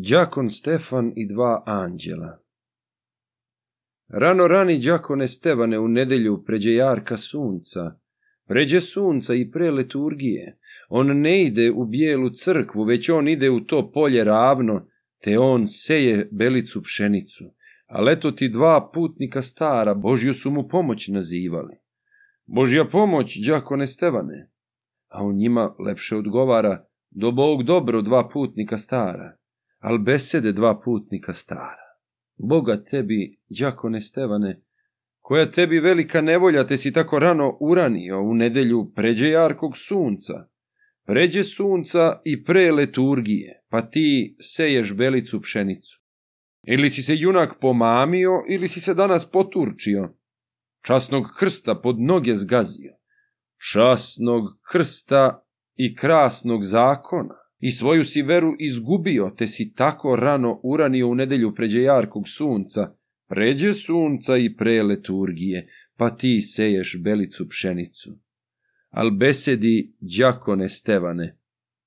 Đakon Stefan i dva anđela Rano rani Đakone Stevane u nedelju pređe jarka sunca, pređe sunca i pre liturgije. On ne ide u bijelu crkvu, već on ide u to polje ravno, te on seje belicu pšenicu. A leto ti dva putnika stara, Božju su mu pomoć nazivali. Božja pomoć, Đakone Stevane. A on njima lepše odgovara, do Bog dobro dva putnika stara al besede dva putnika stara. Boga tebi, đakone Stevane, koja tebi velika nevolja te si tako rano uranio u nedelju pređe jarkog sunca. Pređe sunca i pre leturgije, pa ti seješ belicu pšenicu. Ili si se junak pomamio, ili si se danas poturčio. Časnog krsta pod noge zgazio. Časnog krsta i krasnog zakona. I svoju si veru izgubio, te si tako rano uranio u nedelju pređe jarkog sunca. Pređe sunca i pre leturgije, pa ti seješ belicu pšenicu. Al besedi, đakone Stevane,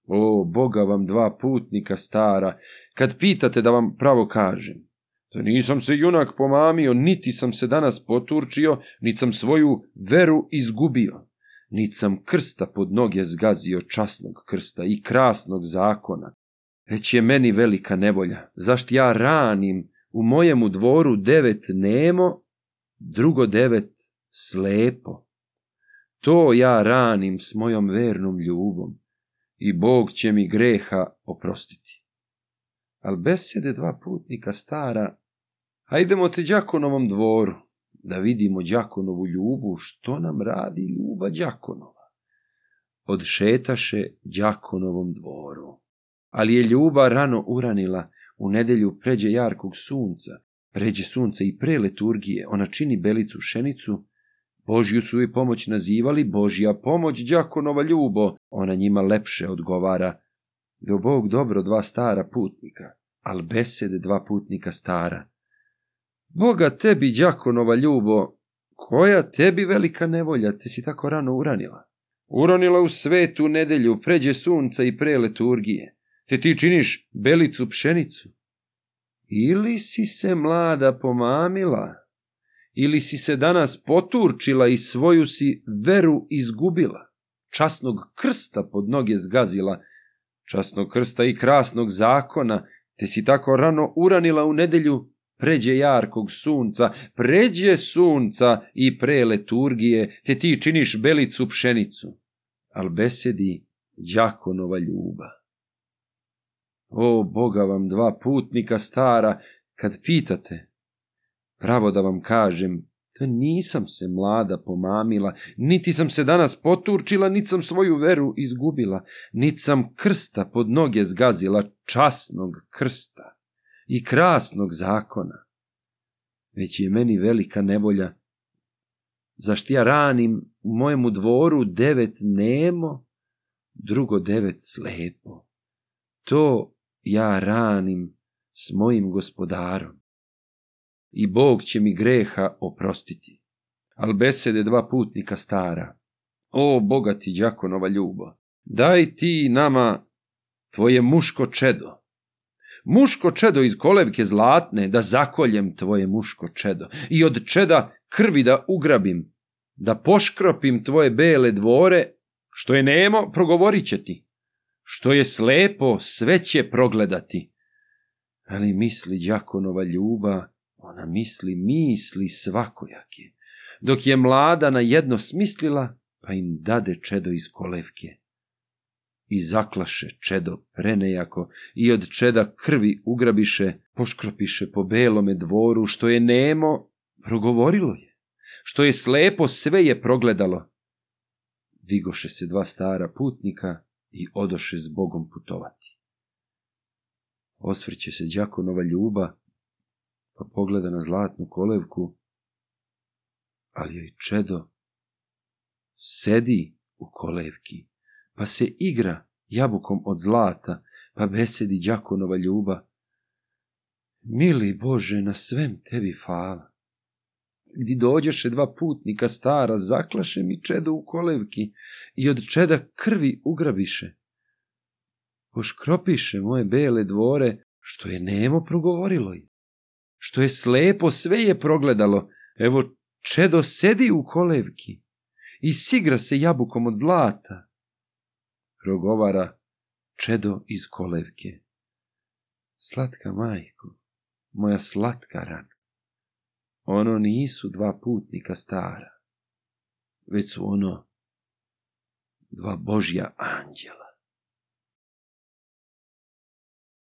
o, Boga vam dva putnika stara, kad pitate da vam pravo kažem. Da nisam se junak pomamio, niti sam se danas poturčio, niti sam svoju veru izgubio nit sam krsta pod noge zgazio časnog krsta i krasnog zakona, već je meni velika nevolja, zašt ja ranim u mojemu dvoru devet nemo, drugo devet slepo. To ja ranim s mojom vernom ljubom i Bog će mi greha oprostiti. Al besede dva putnika stara, hajdemo te đakonovom dvoru, da vidimo Đakonovu ljubu, što nam radi ljuba Đakonova. Odšetaše Đakonovom dvoru. Ali je ljuba rano uranila, u nedelju pređe jarkog sunca, pređe sunce i pre liturgije, ona čini belicu šenicu, Božju su i pomoć nazivali, Božja pomoć, Đakonova ljubo, ona njima lepše odgovara, do Bog dobro dva stara putnika, al besede dva putnika stara, Boga tebi, Đakonova ljubo, koja tebi velika nevolja te si tako rano uranila? Uronila u svetu nedelju, pređe sunca i pre liturgije, te ti činiš belicu pšenicu. Ili si se mlada pomamila, ili si se danas poturčila i svoju si veru izgubila, časnog krsta pod noge zgazila, časnog krsta i krasnog zakona, te si tako rano uranila u nedelju pređe jarkog sunca, pređe sunca i pre leturgije, te ti činiš belicu pšenicu. Al besedi đakonova ljuba. O, Boga vam dva putnika stara, kad pitate, pravo da vam kažem, da nisam se mlada pomamila, niti sam se danas poturčila, niti sam svoju veru izgubila, niti sam krsta pod noge zgazila, časnog krsta i krasnog zakona, već je meni velika nevolja, zašto ja ranim u mojemu dvoru devet nemo, drugo devet slepo. To ja ranim s mojim gospodarom. I Bog će mi greha oprostiti. Al besede dva putnika stara. O, bogati đakonova ljubo, daj ti nama tvoje muško čedo, muško čedo iz kolevke zlatne, da zakoljem tvoje muško čedo, i od čeda krvi da ugrabim, da poškropim tvoje bele dvore, što je nemo, progovorit će ti, što je slepo, sve će progledati. Ali misli đakonova ljuba, ona misli, misli svakojake, dok je mlada na jedno smislila, pa im dade čedo iz kolevke i zaklaše čedo prenejako i od čeda krvi ugrabiše, poškropiše po belome dvoru, što je nemo progovorilo je, što je slepo sve je progledalo. Digoše se dva stara putnika i odoše s Bogom putovati. Osvrće se đakonova ljuba, pa pogleda na zlatnu kolevku, ali joj čedo sedi u kolevki pa se igra jabukom od zlata, pa besedi đakonova ljuba. Mili Bože, na svem tebi fala. Gdi dođeše dva putnika stara, zaklaše mi čedo u kolevki i od čeda krvi ugrabiše. Poškropiše moje bele dvore, što je nemo progovorilo je. Što je slepo sve je progledalo, evo čedo sedi u kolevki i sigra se jabukom od zlata progovara čedo iz kolevke. Slatka majko, moja slatka rana. Ono nisu dva putnika stara, već su ono dva Božja anđela.